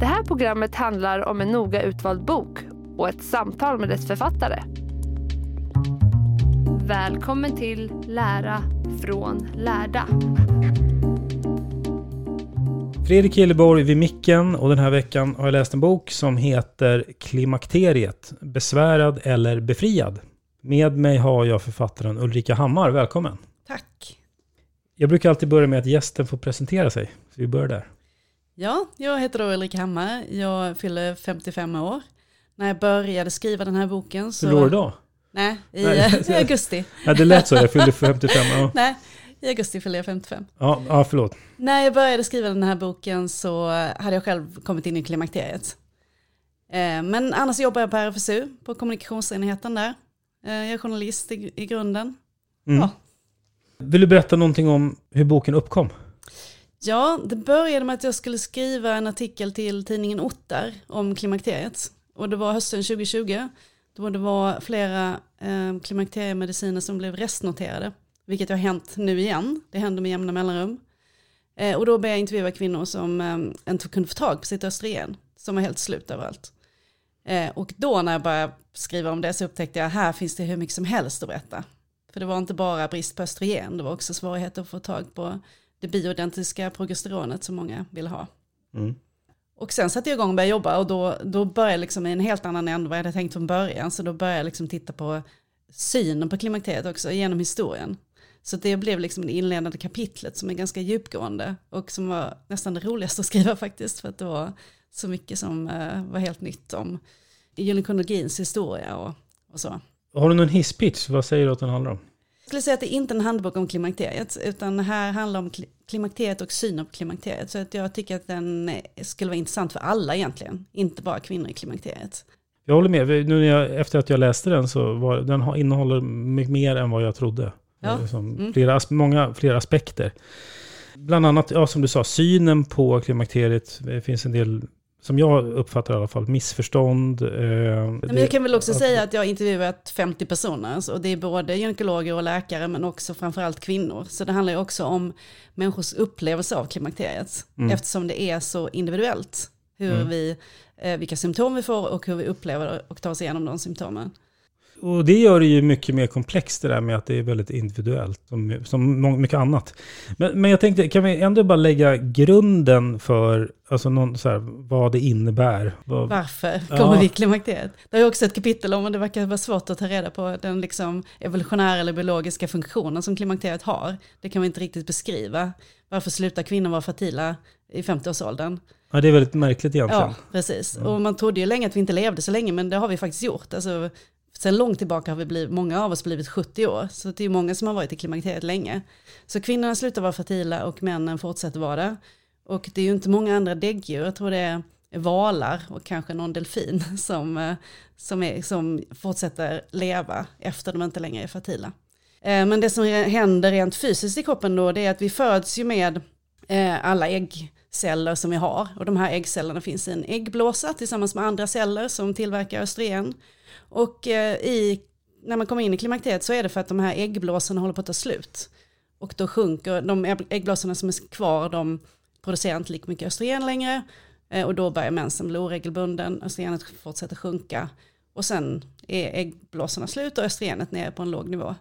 Det här programmet handlar om en noga utvald bok och ett samtal med dess författare. Välkommen till Lära från lärda. Fredrik Hilleborg vid micken och den här veckan har jag läst en bok som heter Klimakteriet, besvärad eller befriad. Med mig har jag författaren Ulrika Hammar, välkommen. Tack. Jag brukar alltid börja med att gästen får presentera sig, så vi börjar där. Ja, jag heter då Ulrika Hammar. Jag fyller 55 år. När jag började skriva den här boken så... Fyller år idag? Nej, i, Nej. i augusti. Ja, det lät så, jag fyllde 55. Ja, Nej, i augusti fyller jag 55. ja, ja förlåt. När jag började skriva den här boken så hade jag själv kommit in i klimakteriet. Eh, Men annars jobbar jag på RFSU, på kommunikationsenheten där. Eh, Jag är journalist i, i grunden. Mm. Ja. Vill du berätta någonting om hur boken uppkom? Ja, det började med att jag skulle skriva en artikel till tidningen Ottar om klimakteriet. Och det var hösten 2020, då det var flera eh, klimakteriemediciner som blev restnoterade. Vilket har hänt nu igen, det händer med jämna mellanrum. Eh, och då började jag intervjua kvinnor som eh, inte kunde få tag på sitt östrogen, som var helt slut överallt. Eh, och då när jag började skriva om det så upptäckte jag här finns det hur mycket som helst att berätta. För det var inte bara brist på östrogen, det var också svårigheter att få tag på det bioidentiska progesteronet som många vill ha. Mm. Och sen satte jag igång och började jobba och då, då började jag liksom i en helt annan ände vad jag hade tänkt från början. Så då började jag liksom titta på synen på klimakteriet också genom historien. Så det blev liksom det inledande kapitlet som är ganska djupgående och som var nästan det roligaste att skriva faktiskt. För att det var så mycket som eh, var helt nytt om gynekologins historia och, och så. Har du någon hisspitch? Vad säger du att den handlar om? Jag skulle säga att det är inte en handbok om klimakteriet, utan här handlar om kli- klimakteriet och synen på klimakteriet. Så att jag tycker att den skulle vara intressant för alla egentligen, inte bara kvinnor i klimakteriet. Jag håller med. Nu när jag, efter att jag läste den så var den innehåller mycket mer än vad jag trodde. Ja. Som Mm. flera, många fler aspekter. Bland annat, ja, som du sa, synen på klimakteriet. Det finns en del, som jag uppfattar i alla fall, missförstånd. Eh, Men jag kan väl också säga att jag har intervjuat 50 personer, så- och det är både gynekologer och läkare, men också framförallt kvinnor. Så det handlar ju också om människors upplevelse av klimakteriet, Mm. eftersom det är så individuellt. Hur Mm. vi, eh, vilka symptom vi får och hur vi upplever och tar oss igenom de symptomen. Och det gör det ju mycket mer komplext det där med att det är väldigt individuellt, som, som mycket annat. Men, men jag tänkte, kan vi ändå bara lägga grunden för alltså någon, så här, vad det innebär? Vad, Varför Ja. kommer vi i klimakteriet? Det är också ett kapitel om och det verkar vara svårt att ta reda på den liksom evolutionära eller biologiska funktionen som klimakteriet har. Det kan vi inte riktigt beskriva. Varför slutar kvinnor vara fertila i 50-årsåldern? ja, det är väldigt märkligt egentligen. Ja, precis. Och man trodde ju länge att vi inte levde så länge, men det har vi faktiskt gjort. Alltså, sen långt tillbaka har vi blivit, många av oss blivit 70 år, så det är många som har varit i klimakteriet länge. Så kvinnorna slutar vara fertila och männen fortsätter vara det. Och det är ju inte många andra däggdjur, jag tror det är valar och kanske någon delfin som, eh, som, är, som fortsätter leva efter de inte längre är fertila. Eh, men det som händer rent fysiskt i kroppen då det är att vi föds ju med eh, alla äggceller som vi har. Och de här äggcellerna finns i en äggblåsa tillsammans med andra celler som tillverkar östrogen. Och eh, i, när man kommer in i klimakteriet så är det för att de här äggblåsorna håller på att ta slut. Och då sjunker de äggblåsorna som är kvar, de producerar inte lika mycket östrogen längre. Eh, Och då börjar mensen bli oregelbunden, östrogenet fortsätter sjunka. Och sen är äggblåsorna slut och östrogenet nere på en låg nivå.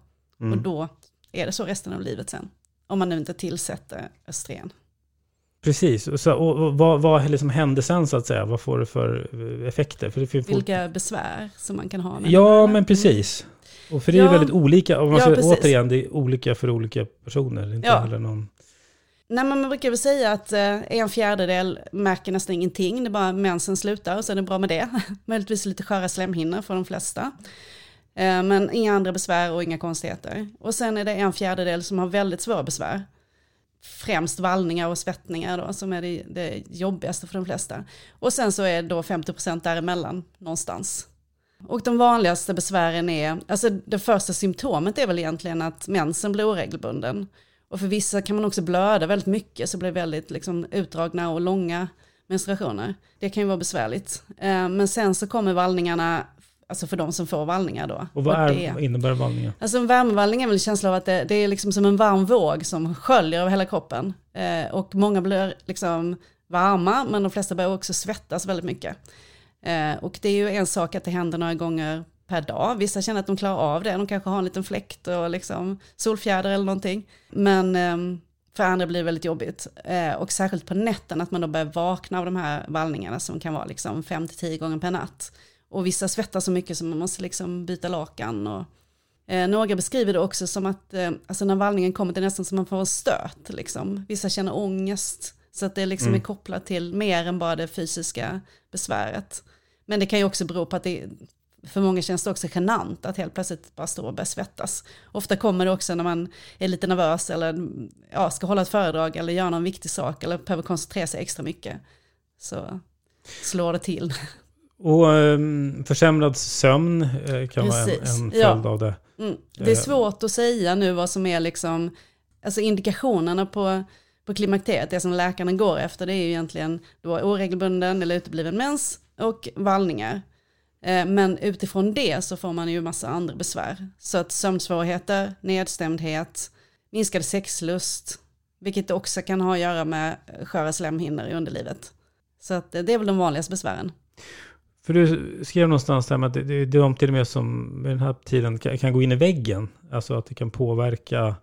Och då är det så resten av livet sen. Om man nu inte tillsätter östrogen. Precis, och, så, och, och vad, vad liksom hände sen så att säga? Vad får det för eh, effekter? För det finns Vilka besvär som man kan ha. med Ja, men precis. Och för det är Ja. ju väldigt olika, om man Ja, precis. återigen, det är olika för olika personer. Är Inte Ja. heller någon... Nej, men man brukar väl säga att eh, en fjärdedel märker nästan ingenting. Det är bara mensen slutar och så är det bra med det. Möjligtvis lite sköra slemhinnor för de flesta. Eh, men inga andra besvär och inga konstigheter. Och sen är det en fjärdedel som har väldigt svåra besvär. Främst vallningar och svettningar då, som är det, det jobbigaste för de flesta. Och sen så är då 50% däremellan någonstans. Och de vanligaste besvären är, alltså det första symptomet är väl egentligen att mensen blir oregelbunden. Och för vissa kan man också blöda väldigt mycket, så blir det väldigt liksom, utdragna och långa menstruationer. Det kan ju vara besvärligt. Eh, men sen så kommer vallningarna, alltså för de som får vallningar då. Och vad, är, det, innebär vallningen? Alltså en värmevallning är väl en känsla av att det, det är liksom som en varm våg som sköljer över hela kroppen. Eh, och många blir liksom varma, men de flesta börjar också svettas väldigt mycket. Eh, och det är ju en sak att det händer några gånger per dag. Vissa känner att de klarar av det, de kanske har en liten fläkt och liksom solfjäder eller någonting. Men ehm, för andra blir det väldigt jobbigt. Eh, och särskilt på nätten att man då börjar vakna av de här vallningarna som kan vara liksom 5-10 gånger per natt. Och vissa svettas så mycket som man måste liksom byta lakan. Och, eh, några beskriver det också som att eh, alltså när vallningen kommer det är nästan som man får en stöt. Liksom. Vissa känner ångest. Så att det liksom är kopplat till mer än bara det fysiska besväret. Men det kan ju också bero på att det, för många känns det också genant att helt plötsligt bara stå och börja svettas. Ofta kommer det också när man är lite nervös eller ja, ska hålla ett föredrag eller göra någon viktig sak eller behöver koncentrera sig extra mycket. Så slår det till. Och um, försämrad sömn eh, kan vara Precis, en, en ja. följd av det. Mm. Det är svårt att säga nu vad som är liksom, alltså indikationerna på, på klimakteriet, det som läkarna går efter, det är ju egentligen då oregelbunden eller utebliven mens och vallningar. Eh, Men utifrån det så får man ju massa andra besvär. Så att sömnsvårigheter, nedstämdhet, minskad sexlust, vilket också kan ha att göra med sköra slemhinnor i underlivet. Så att det är väl de vanligaste besvären. För du skrev någonstans där med att det, det, det är de till och med som med den här tiden kan, kan gå in i väggen. Alltså att det kan påverka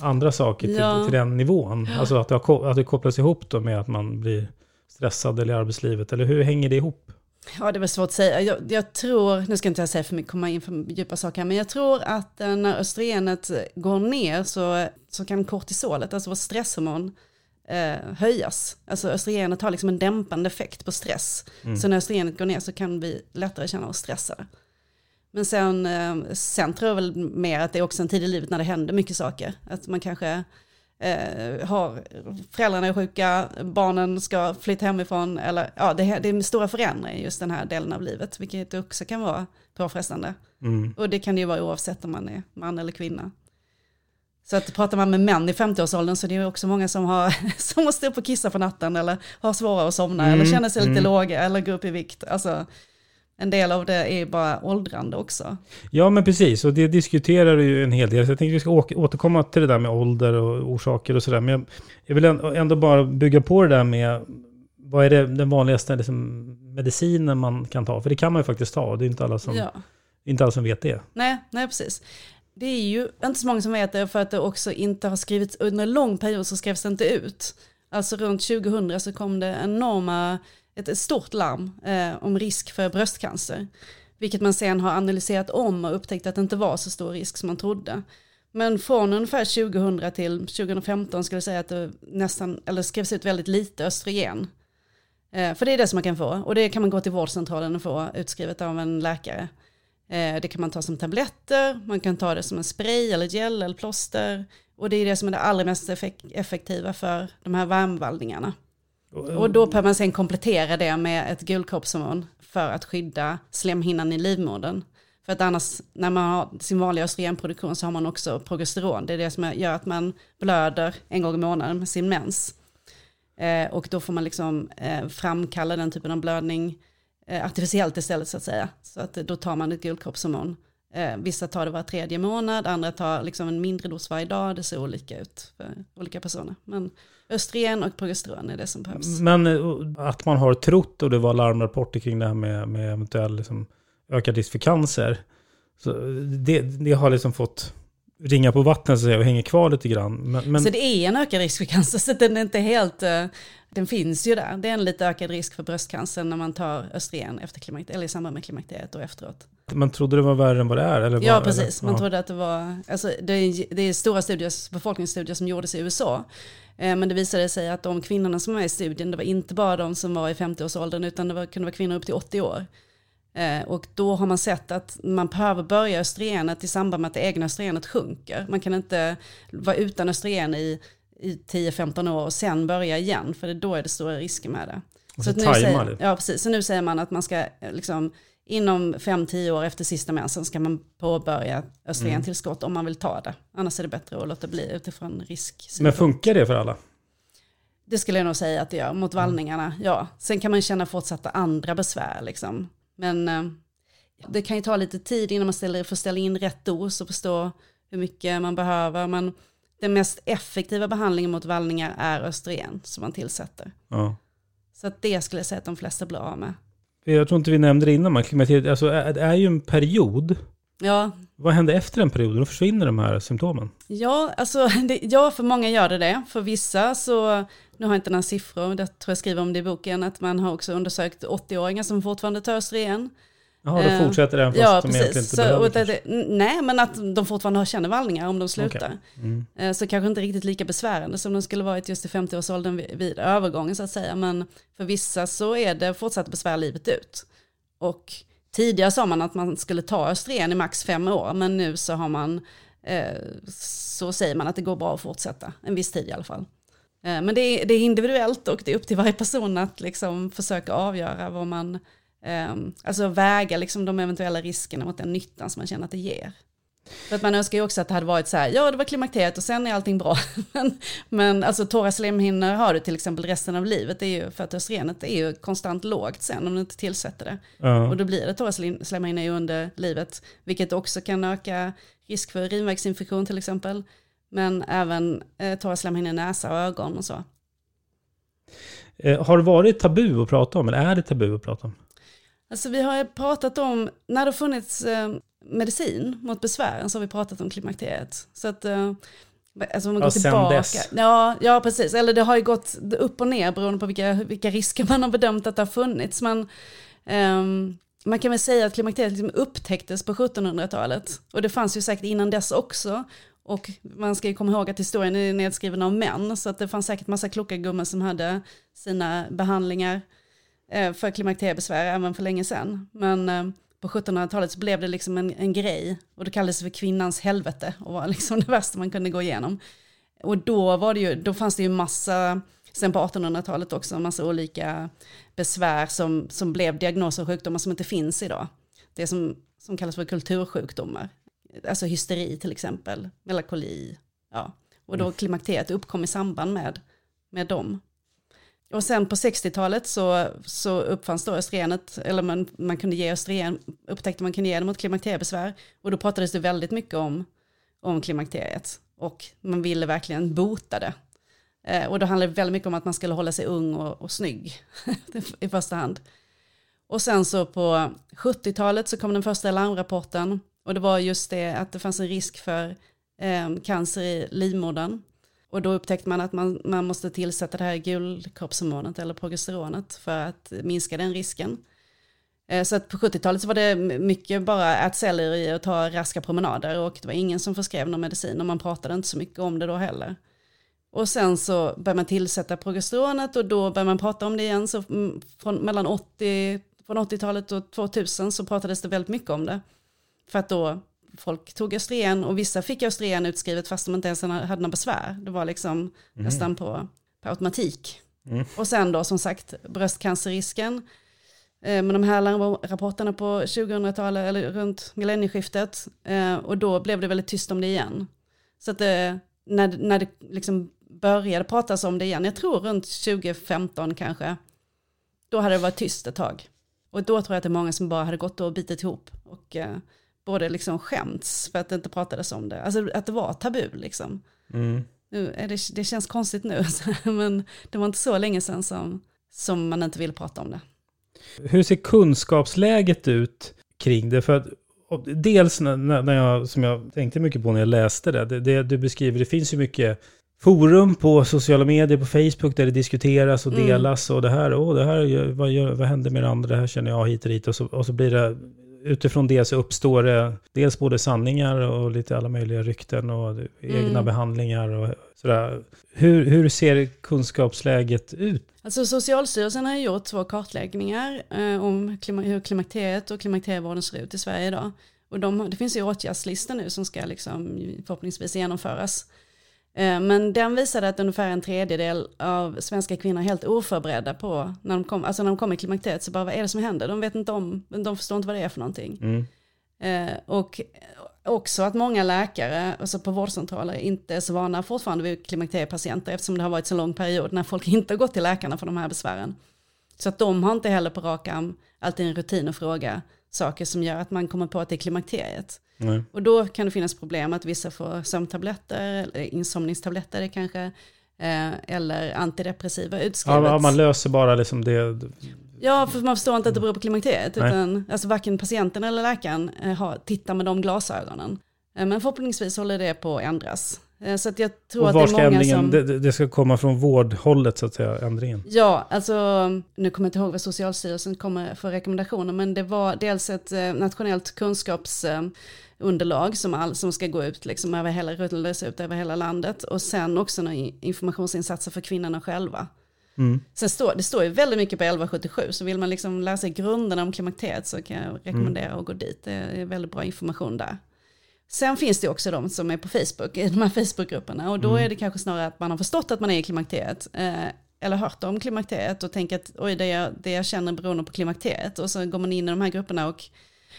andra saker till, Ja. till den nivån. Alltså att det, har, att det kopplas ihop då med att man blir stressad eller i arbetslivet. Eller hur hänger det ihop? Ja, det var svårt att säga. Jag, jag tror, nu ska inte jag säga för mycket, komma in för djupa saker här, men jag tror att eh, när östrogenet går ner så, så kan kortisolet, alltså vårt stresshormon, eh, höjas. Alltså östrogenet har liksom en dämpande effekt på stress. Så när östrogenet går ner så kan vi lättare känna oss stressade. Men sen, eh, sen tror jag väl mer att det är också en tid i livet när det händer mycket saker. Att man kanske eh, har, föräldrarna är sjuka, barnen ska flytta hemifrån, eller ja, det, det är stora förändringar i just den här delen av livet, vilket också kan vara påfrestande. Och det kan det ju vara oavsett om man är man eller kvinna. Så att pratar man med män i 50-årsåldern så det är det också många som, har, som måste upp och kissa på natten eller har svårare att somna eller känner sig lite låga eller går upp i vikt. Alltså, en del av det är bara åldrande också. Ja, men precis. Och det diskuterar du ju en hel del. Så jag tänkte att vi ska återkomma till det där med ålder och orsaker och sådär. Men jag, jag vill ändå, bara bygga på det där med vad är det, den vanligaste liksom, medicinen man kan ta? För det kan man ju faktiskt ta. Det är inte alla som, Ja. inte alla som vet det. Nej, nej, precis. Det är ju inte så många som vet det för att det också inte har skrivits, under en lång period så skrevs det inte ut. Alltså runt 2000 så kom det enorma, ett, stort larm eh, om risk för bröstcancer. Vilket man sen har analyserat om och upptäckt att det inte var så stor risk som man trodde. Men från ungefär 2000 till 2015 skulle jag säga att det nästan, eller skrevs ut väldigt lite östrogen. Eh, för det är det som man kan få och det kan man gå till vårdcentralen och få utskrivet av en läkare. Eh, det kan man ta som tabletter, man kan ta det som en spray eller gel eller plåster. Och det är det som är det allra mest effek- effektiva för de här värmvallningarna. Och då behöver man sen komplettera det med ett gulkroppshormon för att skydda slemhinnan i livmodern. För att annars, när man har sin vanliga östrogenproduktion så har man också progesteron. Det är det som gör att man blöder en gång i månaden med sin mens. Eh, och då får man liksom eh, framkalla den typen av blödning Eh, artificiellt istället så att säga. Så att då tar man ett guldkroppshormon. Eh, vissa tar det var tredje månad, andra tar liksom en mindre dos varje dag. Det ser olika ut för olika personer. Men östrogen och progesteron är det som behövs. Men eh, att man har trott, och det var larmrapporter kring det här med, med eventuell liksom, ökad risk för cancer. Så det, det har liksom fått ringa på vattnet och hänger kvar lite grann. Men, men... Så det är en ökad risk för cancer, så den är inte helt... Uh, den finns ju där. Det är en lite ökad risk för bröstcancer när man tar östrogen efter klimakteriet, eller i samband med klimakteriet och efteråt. Man trodde det var värre än vad det är? Eller ja, var, precis. Eller? Man trodde att det var... Alltså, det, är, det är stora studier, befolkningsstudier som gjordes i USA. Eh, men det visade sig att de kvinnorna som var med i studien, det var inte bara de som var i 50-årsåldern, utan det var, kunde vara kvinnor upp till 80 år. Eh, och då har man sett att man behöver börja östrogenet i samband med att det egna östrogenet sjunker. Man kan inte vara utan östrogen i, i 10-15 år och sen börja igen, för då är det stora risker med det. Så, så, nu säger, ja, precis. så nu säger man att man ska eh, liksom, inom 5-10 år efter sista mensen ska man påbörja östrogentillskott mm. om man vill ta det. Annars är det bättre att låta bli utifrån risk. Men funkar det för alla? Det skulle jag nog säga att det gör, mot vallningarna, mm. ja. Sen kan man känna fortsatta andra besvär liksom. Men eh, det kan ju ta lite tid innan man ställer, får ställa in rätt dos och förstå hur mycket man behöver. Men den mest effektiva behandlingen mot vallningar är östrogen som man tillsätter. Ja. Så att det skulle jag säga att de flesta blir av med. Jag tror inte vi nämnde det innan, man klimakteriet, alltså det är ju en period. Ja. Vad händer efter den perioden? Då försvinner de här symptomen. Ja, alltså, det, ja, för många gör det det. För vissa så, nu har jag inte några siffror, det tror jag skriver om det i boken, att man har också undersökt 80-åringar som fortfarande tar östrogen. Jaha, då eh, fortsätter den fast ja, de egentligen inte så, behöver det, det, Nej, men att de fortfarande känner vallningar om de slutar. Okay. Mm. Eh, så kanske inte riktigt lika besvärande som de skulle varit just i 50-årsåldern vid, vid övergången så att säga. Men för vissa så är det fortsatt besvär livet ut. Och tidigare sa man att man skulle ta östrogen i max fem år, men nu så har man, eh, så säger man att det går bra att fortsätta, en viss tid i alla fall. Eh, men det är, det är individuellt och det är upp till varje person att liksom försöka avgöra vad man, ehm, alltså väga liksom de eventuella riskerna mot den nyttan som man känner att det ger. För att man önskar ju också att det hade varit så här, ja det var klimakteriet och sen är allting bra. men, men alltså torra slemhinnor har du till exempel resten av livet, det är ju för att östrogenet är ju konstant lågt sen om du inte tillsätter det. Ja. Och då blir det torra slemhinnor under livet, vilket också kan öka risk för urinvägsinfektion till exempel. Men även eh, torra slemhinnor i näsa och ögon och så. Eh, har det varit tabu att prata om, eller är det tabu att prata om? Alltså vi har pratat om, när det har funnits eh, medicin mot besvären så har vi pratat om klimakteriet. Så att, eh, alltså om man går sen tillbaka. dess. Ja, ja, precis. Eller det har ju gått upp och ner beroende på vilka, vilka risker man har bedömt att det har funnits. Men ehm, man kan väl säga att klimakteriet liksom upptäcktes på 1700-talet. Och det fanns ju säkert innan dess också. Och man ska ju komma ihåg att historien är nedskriven av män. Så att det fanns säkert massa kloka gummor som hade sina behandlingar eh, för klimakteriebesvär även för länge sedan. Men eh, på 1700-talet så blev det liksom en, en grej och det kallades för kvinnans helvete och var liksom det värsta man kunde gå igenom. Och då, var det ju, då fanns det ju massa, sen på 1800-talet också, massa olika besvär som, som blev diagnoser och sjukdomar som inte finns idag. Det som, som kallas för kultursjukdomar. Alltså hysteri till exempel, melankoli. Ja. Och då klimakteriet uppkom i samband med, med dem. Och sen på 60-talet så, så uppfanns då östrogenet, eller man, man kunde ge östrogen, upptäckte man kunde ge det mot klimakteriebesvär. Och då pratades det väldigt mycket om, om klimakteriet. Och man ville verkligen bota det. Eh, och då handlade det väldigt mycket om att man skulle hålla sig ung och, och snygg i första hand. Och sen så på 70-talet så kom den första larmrapporten. Och det var just det att det fanns en risk för eh, cancer i livmodern. Och då upptäckte man att man, man måste tillsätta det här gulkroppshormonet eller progesteronet för att minska den risken. Eh, så att på 70-talet så var det mycket bara att celler i och ta raska promenader och det var ingen som förskrev någon medicin och man pratade inte så mycket om det då heller. Och sen så började man tillsätta progesteronet och då började man prata om det igen. Så mm, från, mellan 80, från 80-talet och 2000 så pratades det väldigt mycket om det. För att då folk tog östrogen och vissa fick östrogen utskrivet fast de inte ens hade några besvär. Det var liksom nästan på, på automatik. Mm. Och sen då som sagt bröstcancerrisken eh, med de här larmrapporterna på 2000-talet eller runt millennieskiftet. Eh, och då blev det väldigt tyst om det igen. Så att det, när, när det liksom började pratas om det igen, jag tror runt 2015 kanske, då hade det varit tyst ett tag. Och då tror jag att det är många som bara hade gått och bitit ihop och eh, både liksom skämts för att det inte pratades om det. Alltså att det var tabu liksom. Mm. Nu det, det känns konstigt nu, men det var inte så länge sedan som, som man inte ville prata om det. Hur ser kunskapsläget ut kring det? För att, dels när, när jag, som jag tänkte mycket på när jag läste det, det, det du beskriver, det finns ju mycket forum på sociala medier, på Facebook, där det diskuteras och Mm. delas och det här, åh, det här, vad, vad händer med det andra, det här känner jag hit och dit och så, och så blir det, utifrån det så uppstår det dels både sanningar och lite alla möjliga rykten och egna Mm. behandlingar och sådär. Hur, hur ser kunskapsläget ut? Alltså Socialstyrelsen har gjort två kartläggningar eh, om klima, hur klimakteriet och klimakterievården ser ut i Sverige idag. Och de, det finns ju åtgärdslistor nu som ska liksom förhoppningsvis genomföras. Eh, men den visade att ungefär en tredjedel av svenska kvinnor är helt oförberedda på, när de, kom, alltså när de kommer i klimakteriet, så bara vad är det som händer? De vet inte om, de förstår inte vad det är för någonting. Mm. Eh, och också att många läkare alltså på vårdcentraler inte är så vana fortfarande vid klimakteriepatienter eftersom det har varit så lång period när folk inte har gått till läkarna för de här besvären. Så att de har inte heller på rak arm alltid en rutin att fråga saker som gör att man kommer på att det är klimakteriet. Nej. Och då kan det finnas problem att vissa får sömntabletter, eller insomningstabletter kanske, eh, eller antidepressiva utskrivet. Ja, man löser bara liksom det. Ja, för man förstår inte att det beror på klimakteriet. Nej. Utan, alltså varken patienten eller läkaren eh, har, tittar med de glasögonen. Eh, men förhoppningsvis håller det på att ändras. Eh, så att jag tror Och att var det ska är många ändringen, som... det, det- det ska komma från vårdhållet så att säga, ändringen? Ja, alltså nu kommer jag inte ihåg vad Socialstyrelsen kommer för rekommendationer, men det var dels ett eh, nationellt kunskapsunderlag som, all, som ska gå ut liksom över hela, rullas ut över hela landet och sen också några informationsinsatser för kvinnorna själva. Mm. Sen står, det står ju väldigt mycket på 1177, så vill man liksom lära sig grunderna om klimakteriet så kan jag rekommendera att gå dit. Det är väldigt bra information där. Sen finns det också de som är på Facebook, i de här Facebookgrupperna, och då är det kanske snarare att man har förstått att man är i klimakteriet, eh, eller hört om klimakteriet och tänker att oj, det jag, det jag känner beror på klimakteriet. Och så går man in i de här grupperna och,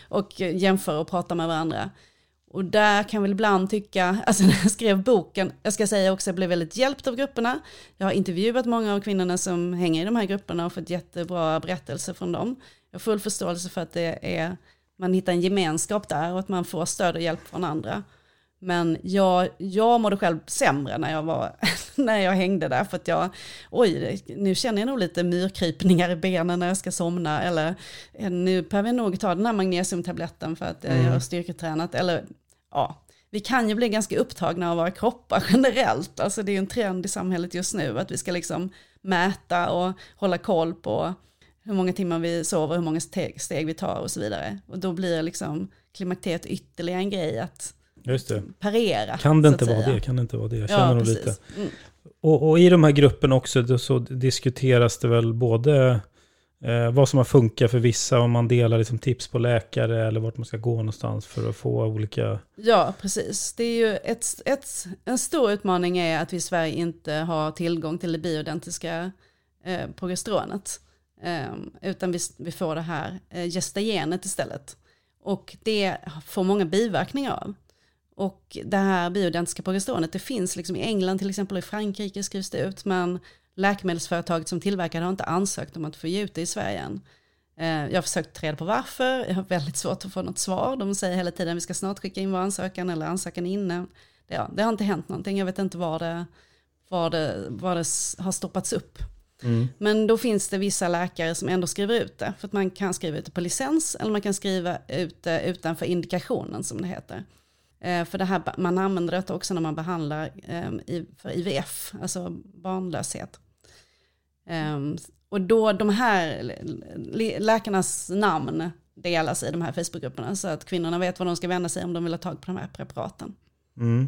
och jämför och pratar med varandra. Och där kan väl ibland tycka, alltså när jag skrev boken, jag ska säga också jag blev väldigt hjälpt av grupperna. Jag har intervjuat många av kvinnorna som hänger i de här grupperna och fått jättebra berättelser från dem. Jag har full förståelse för att det är, man hittar en gemenskap där och att man får stöd och hjälp från andra. Men jag, jag mådde själv sämre när jag, var, när jag hängde där för att jag, oj, nu känner jag nog lite myrkrypningar i benen när jag ska somna eller eh, nu behöver jag nog ta den här magnesiumtabletten för att jag har styrketränat eller ja, vi kan ju bli ganska upptagna av våra kroppar generellt. Alltså det är en trend i samhället just nu att vi ska liksom mäta och hålla koll på hur många timmar vi sover, hur många steg, vi tar och så vidare. Och då blir liksom klimakteriet ytterligare en grej att Just det. parera. Kan det inte vara det? Kan det inte vara det? Jag känner Ja, precis. lite. Mm. Och, och i de här grupperna också då så diskuteras det väl både eh, vad som har funkat för vissa, om man delar liksom tips på läkare eller vart man ska gå någonstans för att få olika... Ja, precis. Det är ju ett, ett, en stor utmaning är att vi i Sverige inte har tillgång till det bioidentiska eh, progesteronet. Ehm, utan vi, vi får det här eh, gestagenet istället. Och det får många biverkningar av. Och det här bioidentiska progesteronet, det finns liksom i England till exempel och i Frankrike skrivs det ut, men läkemedelsföretaget som tillverkar det har inte ansökt om att få ge ut det i Sverige än. Ehm, jag har försökt ta reda på varför, jag har väldigt svårt att få något svar. De säger hela tiden vi ska snart skicka in vår ansökan eller ansökan innan. Det, det har inte hänt någonting, jag vet inte var det, var det, var det har stoppats upp. Men då finns det vissa läkare som ändå skriver ut det. För att man kan skriva ut det på licens eller man kan skriva ut det utanför indikationen som det heter. Eh, för det här, man använder det också när man behandlar eh, i- för IVF, alltså barnlöshet. Ehm, och då de här lä- läkarnas namn delas i de här Facebookgrupperna så att kvinnorna vet vad de ska vända sig om de vill ha tag på de här preparaten. Mm.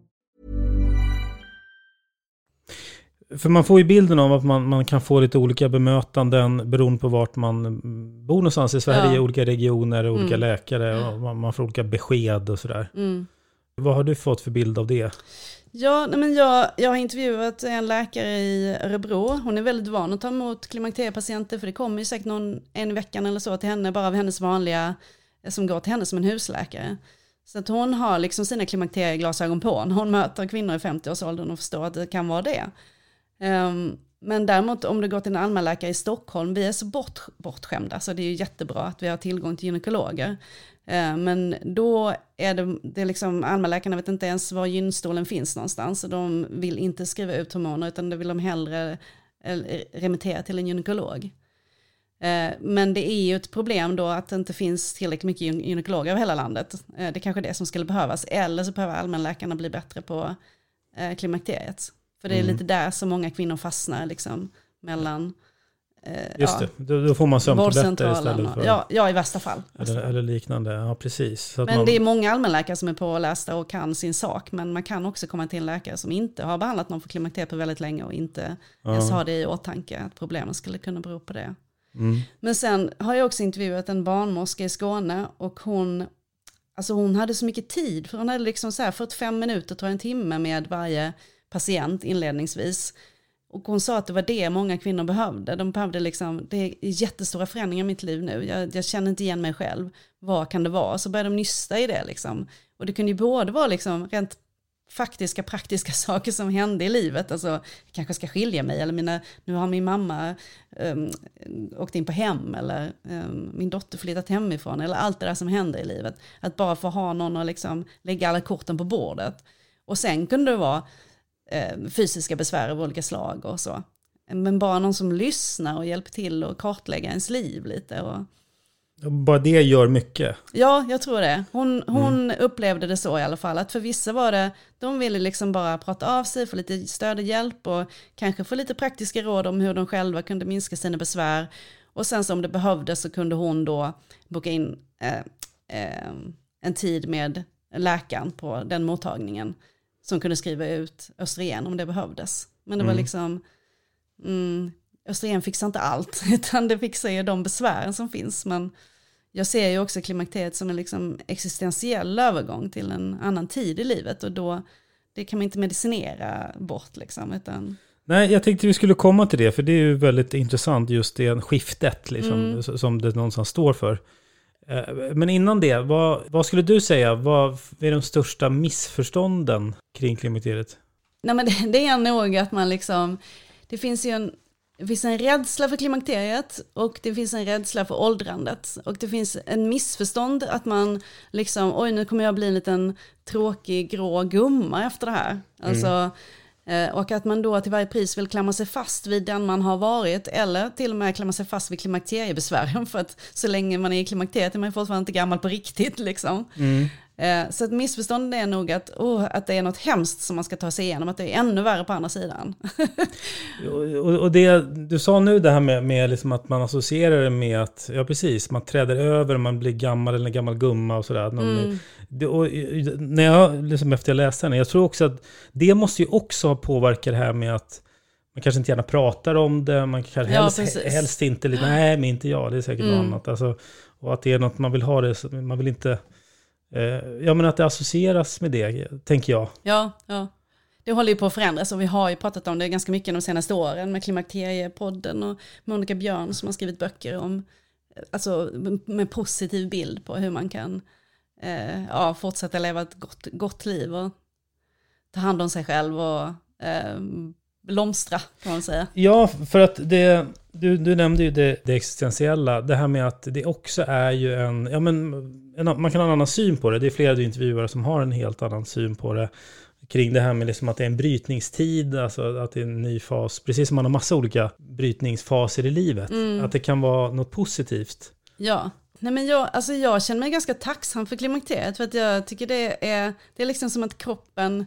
För man får ju bilden av att man, man kan få lite olika bemötanden beroende på vart man bor någonstans i Sverige, Ja. olika regioner, olika Mm. läkare och man, man får olika besked och sådär. Mm. Vad har du fått för bild av det? Ja, men jag, jag har intervjuat en läkare i Örebro. Hon är väldigt van att ta emot klimakteriepatienter för det kommer ju säkert någon en veckan eller så till henne, bara av hennes vanliga, som går till henne som en husläkare. Så att hon har liksom sina klimakterieglasögon på när hon möter kvinnor i 50-årsåldern och förstår att det kan vara det. Ehm, men däremot om du går till en allmänläkare i Stockholm, vi är så bort, bortskämda så det är ju jättebra att vi har tillgång till gynekologer. Ehm, men då är det, det är liksom, allmänläkarna vet inte ens var gynstolen finns någonstans och de vill inte skriva ut hormoner utan det vill de hellre eh, remittera till en gynekolog. Ehm, men det är ju ett problem då att det inte finns tillräckligt mycket gynekologer över hela landet. Det är kanske det som skulle behövas. Eller så behöver allmänläkarna bli bättre på eh, klimakteriet. För det är Mm. lite där som många kvinnor fastnar liksom mellan eh, Just det, då, får man sömntabletter istället för... Ja, ja, i värsta fall. Eller, eller liknande, ja precis. Men man, det är många allmänläkare som är pålästa och kan sin sak. Men man kan också komma till en läkare som inte har behandlat någon för klimakteriet på väldigt länge och inte ens har det i åtanke att problemen skulle kunna bero på det. mm. Men sen har jag också intervjuat en barnmorska i Skåne och hon, alltså hon hade så mycket tid för hon hade liksom så här 45 minuter, tror jag en timme med varje patient inledningsvis. Och hon sa att det var det många kvinnor behövde. De behövde liksom, det är jättestora förändringar i mitt liv nu. Jag, jag känner inte igen mig själv. Vad kan det vara? Så började de nysta i det liksom. Och det kunde ju både vara liksom rent faktiska praktiska saker som hände i livet. Alltså, jag kanske ska skilja mig eller mina, nu har min mamma um, åkt in på hem eller um, min dotter flyttat hemifrån eller allt det där som händer i livet. Att bara få ha någon att liksom lägga alla korten på bordet. Och sen kunde det vara eh, fysiska besvär av olika slag och så. Men bara någon som lyssnar och hjälper till och kartlägga ens liv lite. Och, Bara det gör mycket. Ja, jag tror det. Hon, hon upplevde det så i alla fall. Att för vissa var det, de ville liksom bara prata av sig, få lite stöd och hjälp och kanske få lite praktiska råd om hur de själva kunde minska sina besvär. Och sen så om det behövdes så kunde hon då boka in eh, eh, en tid med läkaren på den mottagningen. Som kunde skriva ut östrogen om det behövdes. Men det var liksom, mm, östrogen fixar inte allt, utan det fixar ju de besvären som finns. Men jag ser ju också klimakteriet som en liksom existentiell övergång till en annan tid i livet och då det kan man inte medicinera bort liksom utan Nej, jag tänkte vi skulle komma till det, för det är ju väldigt intressant just det skiftet liksom, Mm. som det någonstans står för. Eh, Men innan det, vad, vad skulle du säga, vad är de största missförstånden kring klimakteriet? Nej men det, det är nog att man liksom, det finns ju en, det finns en rädsla för klimakteriet och det finns en rädsla för åldrandet. Och det finns en missförstånd att man liksom, oj nu kommer jag bli en liten tråkig grå gumma efter det här. Alltså, eh, Eh, och att man då till varje pris vill klamra sig fast vid den man har varit eller till och med klamra sig fast vid klimakteriebesvären för att så länge man är i klimakteriet är man fortfarande inte gammal på riktigt liksom. Mm så ett missförstånd är nog att, oh, att det är något hemskt som man ska ta sig igenom, att det är ännu värre på andra sidan. och, och det du sa nu, det här med, med liksom att man associerar det med att, ja precis, man träder över, man blir gammal eller gammal gumma och sådär. Mm. Det, och, när jag, liksom efter jag läste den, jag tror också att det måste ju också ha påverkat det här med att man kanske inte gärna pratar om det, man kanske helst, ja, helst inte, nej men inte jag, det är säkert mm. något annat. Alltså, och att det är något man vill ha det, man vill inte Eh, Eh, ja, men att det associeras med det, tänker jag. Ja, ja. Det håller ju på att förändras och vi har ju pratat om det ganska mycket de senaste åren med Klimakteriepodden och Monica Björn som har skrivit böcker om, eh, alltså med positiv bild på hur man kan eh, ja, fortsätta leva ett gott, gott liv och ta hand om sig själv och eh, blomstra kan man säga. Ja, för att det, du, du nämnde ju det, det existentiella, det här med att det också är ju en, ja men en, man kan ha en annan syn på det. Det är flera intervjuare som har en helt annan syn på det. Kring det här med liksom att det är en brytningstid, alltså att det är en ny fas. Precis som man har massa olika brytningsfaser i livet. Mm. Att det kan vara något positivt. Ja, Nej, men jag, alltså jag känner mig ganska tacksam för klimakteriet. För att jag tycker det är, det är liksom som att kroppen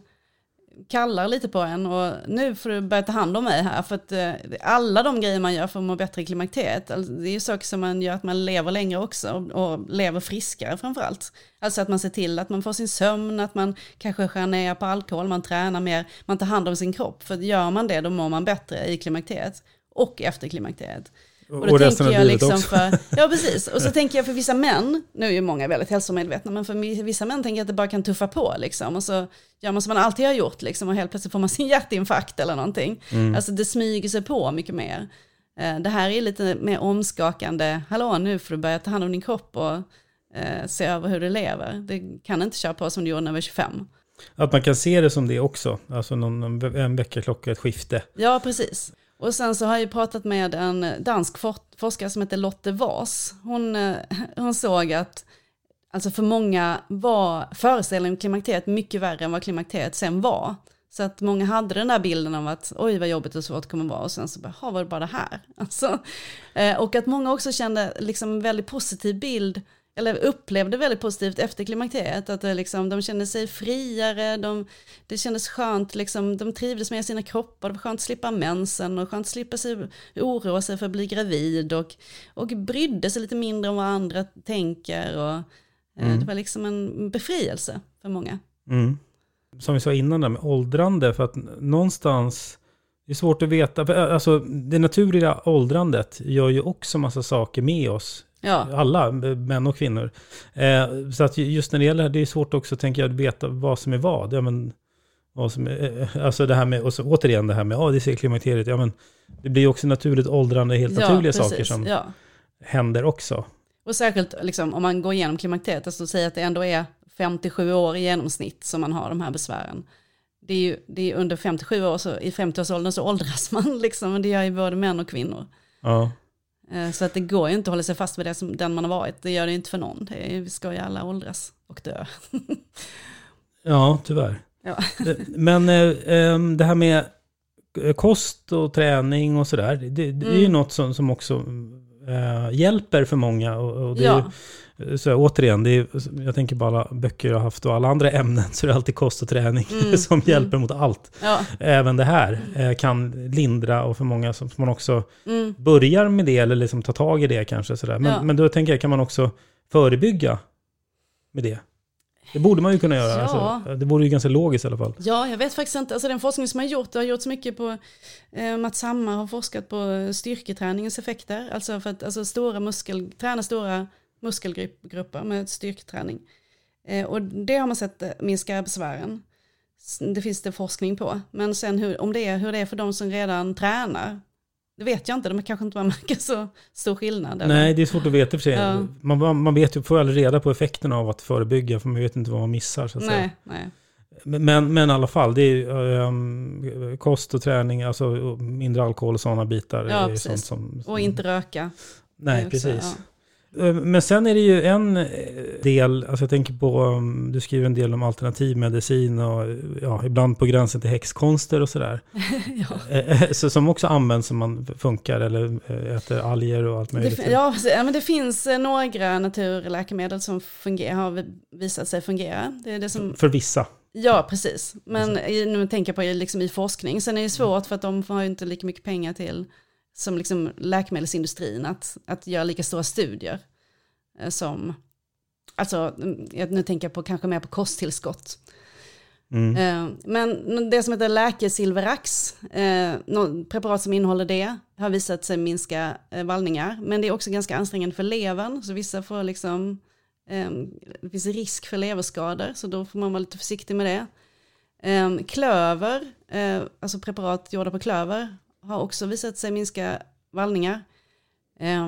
kallar lite på en och nu får du börja ta hand om mig här för att eh, alla de grejer man gör för att må bättre i klimakteriet, alltså, det är ju saker som man gör att man lever längre också och, och lever friskare framförallt. Alltså att man ser till att man får sin sömn, att man kanske skär ner på alkohol, man tränar mer, man tar hand om sin kropp. För gör man det då mår man bättre i klimakteriet och efter klimakteriet. Och, och resten av livet liksom också. För, ja, precis. Och så tänker jag för vissa män, nu är ju många väldigt hälsomedvetna, men för vissa män tänker jag att det bara kan tuffa på liksom. Och så gör man som man alltid har gjort liksom, och helt plötsligt får man sin hjärtinfarkt eller någonting. Mm. Alltså det smyger sig på mycket mer. Eh, det här är lite mer omskakande, hallå nu får du börja ta hand om din kropp och eh, se över hur du lever. Det kan inte köra på som du gjorde när du var 25. Att man kan se det som det också, alltså någon, en väckarklocka, ett skifte. Ja, precis. Och sen så har jag pratat med en dansk forskare som heter Lotte Vas. Hon, eh, hon såg att alltså för många var föreställningen om klimakteriet mycket värre än vad klimakteriet sen var. Så att många hade den där bilden av att oj vad jobbigt och svårt det kommer vara och sen så bara, var det bara det här? Alltså, eh, och att många också kände liksom en väldigt positiv bild eller upplevde väldigt positivt efter klimakteriet, att det liksom, de kände sig friare, de, det kändes skönt, liksom, de trivdes med sina kroppar, det var skönt att slippa mensen och skönt att slippa sig, oroa sig för att bli gravid och, och brydde sig lite mindre om vad andra tänker och eh, mm. det var liksom en befrielse för många. Mm. Som vi sa innan där med åldrande, för att någonstans det är svårt att veta. Alltså, det naturliga åldrandet gör ju också massa saker med oss Ja. Alla, män och kvinnor. Eh, så att just när det gäller det är svårt också, tänker jag, att veta vad som är vad. Ja, men, vad som är, eh, alltså det här med, och så, återigen det här med, ja det ser klimakteriet, ja men det blir också naturligt åldrande, helt ja, naturliga precis, saker som ja. händer också. Och särskilt liksom, om man går igenom klimakteriet, alltså säga att det ändå är 57 år i genomsnitt som man har de här besvären. Det är ju det är under 57 år, så i 50-årsåldern så åldras man liksom, men det gör ju både män och kvinnor. Ja. Eh, så att det går ju inte att hålla sig fast vid det som den man har varit. Det gör det inte för någon. Är, vi ska ju alla åldras och dö. ja, tyvärr. Ja. Eh, men äh, det här med kost och träning och sådär, det, det mm. är ju mm. något som, som också hjälper för många. Och, det ja. är så återigen, det är, jag tänker på alla böcker jag har haft och alla andra ämnen, så är det alltid kost och träning mm. som mm. hjälper mot allt. Ja. Även det här eh, kan lindra och för många som man också mm. börjar med det eller liksom tar tag i det kanske. Sådär. Men, ja. men då tänker jag, kan man också förebygga med det? Det borde man ju kunna göra. Ja. Alltså, det vore ju ganska logiskt i alla fall. Ja, jag vet faktiskt inte. Alltså den forskning som har gjort, det har gjorts mycket på, eh, Mats Hammar har forskat på styrketräningens effekter. Alltså för att alltså, stora muskel, träna stora muskelgrupper med styrketräning. Eh, och det har man sett eh, minska besvären. Det finns det forskning på. Men sen hur, om det är, hur det är för de som redan tränar, det vet jag inte. De kanske inte man märker så stor skillnad. Eller? Nej, det är svårt att veta för sig. Ja. Man, man vet ju, får aldrig reda på effekterna av att förebygga, för man vet inte vad man missar. Så att nej, säga. nej. Men, men i alla fall, det är um, kost och träning, alltså mindre alkohol och sådana bitar. Ja, precis. Som, som, och inte röka. Nej, precis. Ja. Eh, Men sen är det ju en eh, del, alltså jag tänker på, um, du skriver en del om alternativmedicin och ja, ibland på gränsen till häxkonster och sådär. ja. Eh, Så som också används som man funkar eller äter alger och allt Det, möjligt. fin- ja, men det finns några naturläkemedel som fungerar, har vi- visat sig fungera. Det är det som, För vissa. ja, precis. Men nu tänker jag på liksom i forskning. Sen är det svårt för att de har inte lika mycket pengar till som liksom läkemedelsindustrin att, att göra lika stora studier eh, som, alltså mm, nu tänker jag på kanske mer på kosttillskott. Mm. Eh, Men det som heter läkesilverax, eh, preparat som innehåller det, har visat sig minska vallningar. Men det är också ganska ansträngande för levern, så vissa får liksom, det finns risk för leverskador, så då får man vara lite försiktig med det. Klöver, alltså preparat gjorda på klöver, har också visat sig minska vallningar. Eh,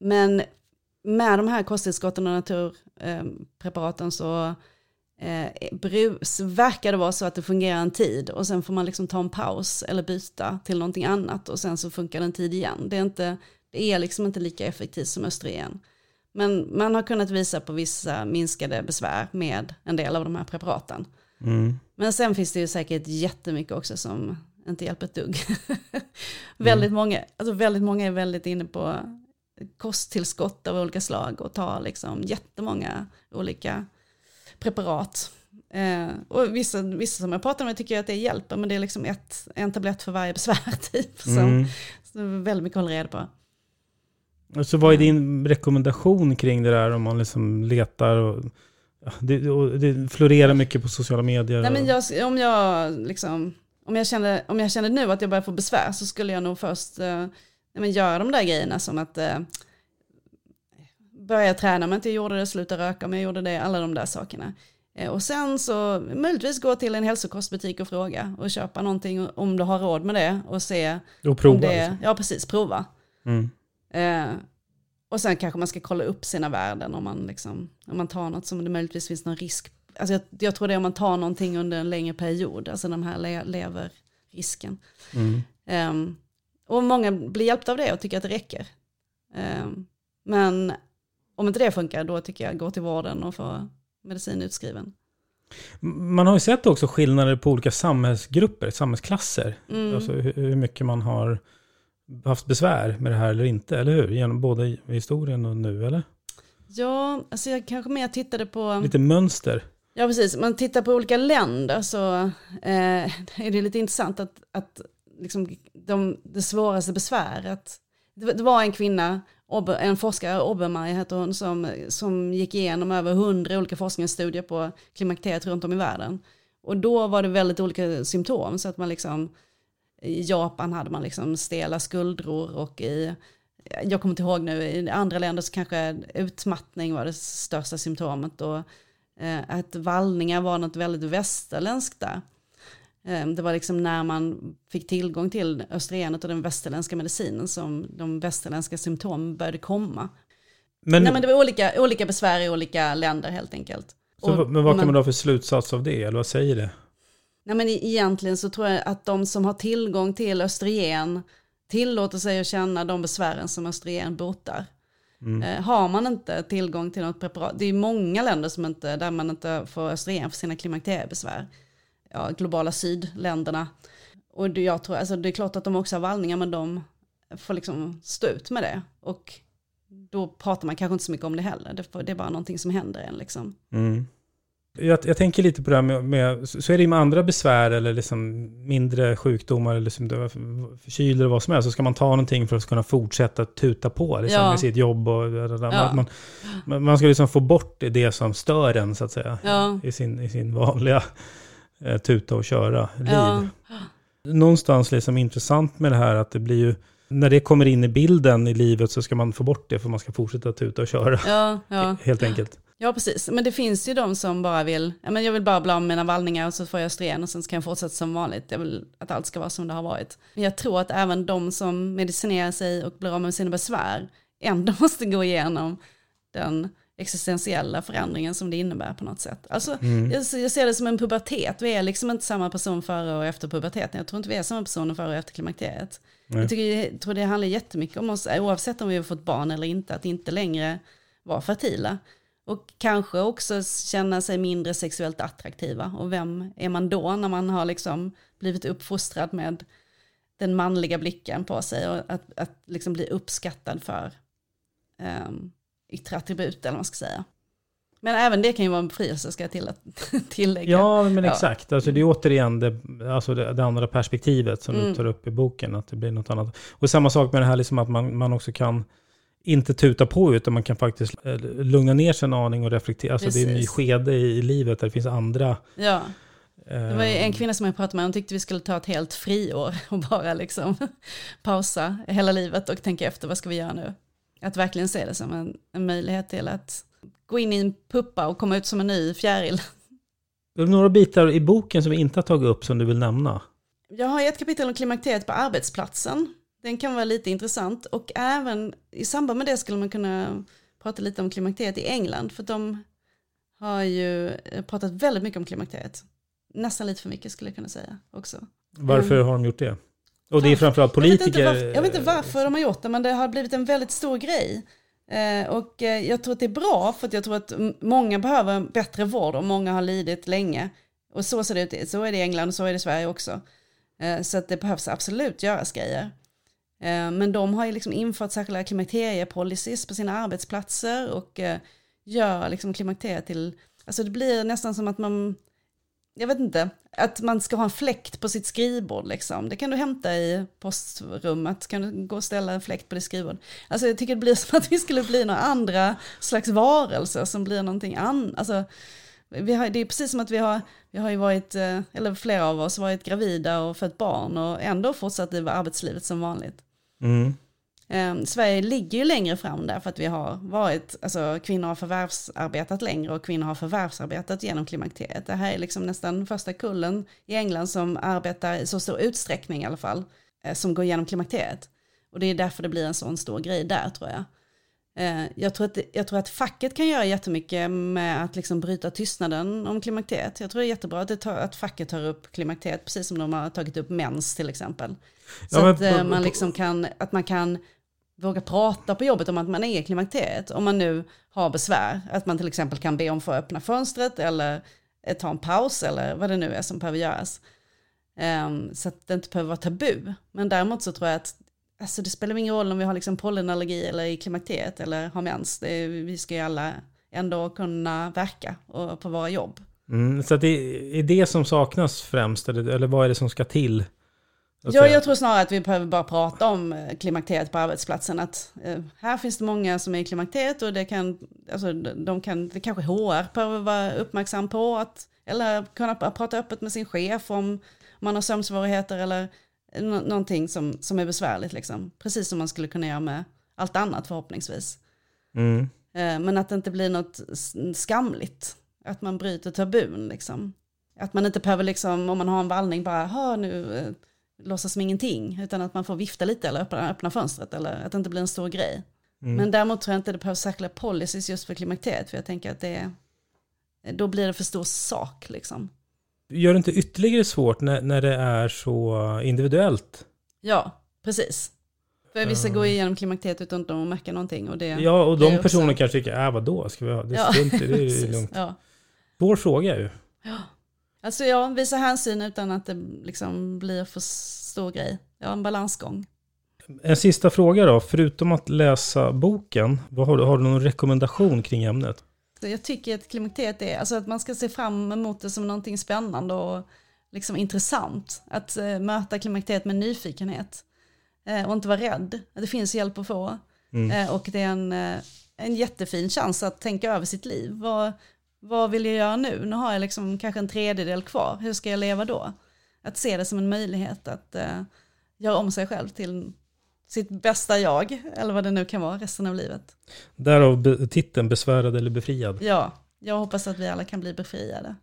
Men med de här kosttillskotten och naturpreparaten så eh, brus, verkar det vara så att det fungerar en tid och sen får man liksom ta en paus eller byta till någonting annat och sen så funkar det en tid igen. Det är, inte, det är liksom inte lika effektivt som östrogen. Men man har kunnat visa på vissa minskade besvär med en del av de här preparaten. Mm. Men sen finns det ju säkert jättemycket också som inte hjälper ett dugg. väldigt, många, alltså väldigt många är väldigt inne på kosttillskott av olika slag och tar liksom jättemånga olika preparat. Eh, och vissa, vissa som jag pratar med tycker att det hjälper, men det är liksom ett, en tablett för varje besvär typ. Som, Mm. så är väldigt mycket hålla reda på. Och Så vad är din rekommendation kring det där om man liksom letar och, det, och det florerar mycket på sociala medier? Nej, men jag, om, jag, liksom, om, jag kände, om jag kände nu att jag börjar få besvär så skulle jag nog först eh, men göra de där grejerna som att eh, börja träna om jag inte gjorde det, sluta röka om jag gjorde det, alla de där sakerna. Eh, och sen så möjligtvis gå till en hälsokostbutik och fråga och köpa någonting om du har råd med det och se och prova. om det, liksom. ja precis, prova. Mm. Eh, och sen kanske man ska kolla upp sina värden om man, liksom, om man tar något som det möjligtvis finns någon risk. Alltså jag, jag tror det är om man tar någonting under en längre period, alltså den här le, leverrisken. Mm. Ehm, och många blir hjälpta av det och tycker att det räcker. Ehm, men om inte det funkar, då tycker jag gå till vården och få medicin utskriven. Man har ju sett också skillnader på olika samhällsgrupper, samhällsklasser. Mm. Alltså hur, mycket man har haft besvär med det här eller inte, eller hur? Genom både historien och nu, eller? Ja, alltså jag kanske mer tittade på... Lite mönster. Ja, precis. Man tittar på olika länder så eh, är det lite intressant att, att liksom de, det svåraste besväret, det, var- det var en kvinna, en forskare, Obermeier heter hon, som, som gick igenom över hundra olika forskningsstudier på klimakteriet runt om i världen. Och då var det väldigt olika symptom, så att man liksom, i Japan hade man liksom stela skuldror och i, jag kommer inte ihåg nu, i andra länder så kanske utmattning var det största symptomet och att vallningar var något väldigt västerländskt där. Eh, Det var liksom när man fick tillgång till östrogenet och den västerländska medicinen som de västerländska symptomen började komma. Men, Nej men det var olika, olika besvär i olika länder helt enkelt. så, Och men vad kan man- man dra för slutsats av det? Eller vad säger det? Nej men egentligen så tror jag att de som har tillgång till östrogen tillåter sig att känna de besvären som östrogen botar. Eh, har man inte tillgång till något preparat, det är många länder som inte, där man inte får östrogen för sina klimakteriebesvär. Ja, globala sydländerna. Och det, jag tror, alltså det är klart att de också har vallningar men de får liksom stå ut med det. Och då pratar man kanske inte så mycket om det heller, det är bara någonting som händer en liksom. Mm. Jag, jag tänker lite på det här med, med, så är det ju med andra besvär eller liksom mindre sjukdomar eller liksom förkylda eller vad som helst, så ska man ta någonting för att kunna fortsätta tuta på liksom, Ja. med sitt jobb. Och, Ja. man, man, ska liksom få bort det som stör en så att säga, Ja. i, sin, i sin vanliga eh, tuta och köra-liv. Någonstans liksom intressant med det här att det blir ju, när det kommer in i bilden i livet så ska man få bort det för man ska fortsätta tuta och köra. Ja, ja. Helt enkelt. Ja, precis. Men det finns ju de som bara vill, ja, men jag vill bara bli av med mina vallningar och så får jag östrogen och sen ska jag fortsätta som vanligt. Jag vill att allt ska vara som det har varit. Men jag tror att även de som medicinerar sig och blir av med sina besvär ändå måste gå igenom den existentiella förändringen som det innebär på något sätt. Alltså, Mm. jag, jag ser det som en pubertet, vi är liksom inte samma person före och efter puberteten. Jag tror inte vi är samma personer före och efter klimakteriet. Nej. Jag, tycker, jag tror det handlar jättemycket om oss, oavsett om vi har fått barn eller inte, att inte längre vara fertila. Och kanske också känna sig mindre sexuellt attraktiva. Och vem är man då när man har liksom blivit uppfostrad med den manliga blicken på sig och att, att liksom bli uppskattad för um, yttre attribut eller vad man ska säga. Men även det kan ju vara en befrielse ska jag till, tillägga. Ja, men Ja. exakt. Alltså det är återigen det, alltså det, det andra perspektivet som Mm. du tar upp i boken, att det blir något annat. Och samma sak med det här liksom att man, man också kan inte tuta på utan man kan faktiskt eh, lugna ner sig en aning och reflektera. Alltså det är en ny skede i, livet där det finns andra... Ja. Det var ju eh, en kvinna som jag pratade med, hon tyckte vi skulle ta ett helt friår och bara liksom pausa hela livet och tänka efter vad ska vi göra nu. Att verkligen se det som en, en möjlighet till att gå in i en puppa och komma ut som en ny fjäril. Är det några bitar i boken som vi inte har tagit upp som du vill nämna? Jag har ett kapitel om klimakteriet på arbetsplatsen. Den kan vara lite intressant och även i samband med det skulle man kunna prata lite om klimakteriet i England för de har ju pratat väldigt mycket om klimakteriet. Nästan lite för mycket skulle jag kunna säga också. Varför Mm. har de gjort det? Och det är framförallt Jag vet, politiker... varför, jag vet inte varför de har gjort det, men det har blivit en väldigt stor grej. Eh, och eh, jag tror att det är bra, för jag tror att många behöver bättre vård och många har lidit länge. Och så ser det ut, så är det i England och så är det i Sverige också. Eh, så att det behövs absolut göras grejer. Eh, men de har ju liksom infört särskilda klimakteriepolicies på sina arbetsplatser och eh, gör liksom klimakteriet till, alltså det blir nästan som att man, jag vet inte, att man ska ha en fläkt på sitt skrivbord liksom. Det kan du hämta i postrummet, kan du gå och ställa en fläkt på ditt skrivbord. Alltså jag tycker det blir som att vi skulle bli några andra slags varelser som blir någonting annat. Alltså, vi har, det är precis som att vi har, vi har ju varit, eh, eller flera av oss varit gravida och fött barn och ändå fortsatt i arbetslivet som vanligt. Mm. Ehm, Sverige ligger ju längre fram där för att vi har varit, alltså kvinnor har förvärvsarbetat längre och kvinnor har förvärvsarbetat genom klimakteriet. Det här är liksom nästan första kullen i England som arbetar i så stor utsträckning i alla fall, eh, som går igenom klimakteriet. Och det är därför det blir en sån stor grej där tror jag. Eh, Jag tror, att, jag tror att facket kan göra jättemycket med att liksom bryta tystnaden om klimakteriet. Jag tror det är jättebra att, det tar, att facket tar upp klimakteriet, precis som de har tagit upp mens till exempel. Så Ja, men att, eh, man liksom kan, att man kan våga prata på jobbet om att man är i klimakteriet. Om man nu har besvär, att man till exempel kan be om att få öppna fönstret eller eh, ta en paus eller vad det nu är som behöver göras. Ehm, så att det inte behöver vara tabu. Men däremot så tror jag att alltså det spelar ingen roll om vi har liksom pollenallergi eller i klimakteriet eller har mens. Är, vi ska ju alla ändå kunna verka och, på våra jobb. Mm, så att det är det som saknas främst, eller, eller vad är det som ska till? Ja, säga. jag tror snarare att vi behöver bara prata om eh, klimakteriet på arbetsplatsen. Att, eh, här finns det många som är i klimakteriet och det kan, alltså, de kan, det kanske HR behöver vara uppmärksam på. Att, eller kunna prata öppet med sin chef om man har sömnsvårigheter eller nå- någonting som, som är besvärligt. Liksom. Precis som man skulle kunna göra med allt annat förhoppningsvis. Mm. Eh, Men att det inte blir något skamligt. Att man bryter tabun liksom. Att man inte behöver liksom, om man har en vallning, bara, ha nu, eh, låtsas som ingenting. Utan att man får vifta lite eller öppna, öppna fönstret. Eller att det inte blir en stor grej. Mm. Men däremot tror jag inte det behövs särskilda policies just för klimakteriet. För jag tänker att det är, då blir det för stor sak liksom. Gör det inte ytterligare svårt när, när det är så individuellt? Ja, precis. För vissa går igenom klimakteriet utan att de märker någonting. Och det, Ja, och är de personerna kanske tycker, äh vadå, ska vi ha, det är strunt i, det är lugnt. Ja. Svår fråga ju. Alltså ja, visa hänsyn utan att det liksom blir för stor grej. Ja, en balansgång. En sista fråga då, förutom att läsa boken, vad har, du, har du någon rekommendation kring ämnet? Jag tycker att klimakteriet är, alltså att man ska se fram emot det som någonting spännande och liksom intressant. Att eh, möta klimakteriet med nyfikenhet. Eh, och inte vara rädd. Det finns hjälp att få. Mm. Eh, och det är en, en jättefin chans att tänka över sitt liv. Vad, vad vill jag göra nu? Nu har jag liksom kanske en tredjedel kvar. Hur ska jag leva då? Att se det som en möjlighet att eh, göra om sig själv till sitt bästa jag. Eller vad det nu kan vara resten av livet. Därav titeln Besvärad eller befriad. Ja, jag hoppas att vi alla kan bli befriade.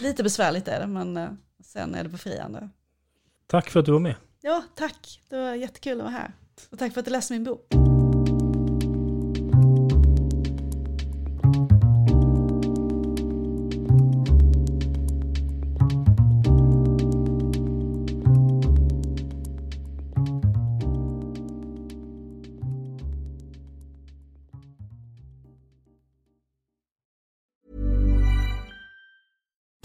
Lite besvärligt är det, men eh, sen är det befriande. Tack för att du var med. Ja, tack. Det var jättekul att vara här. Och tack för att du läste min bok.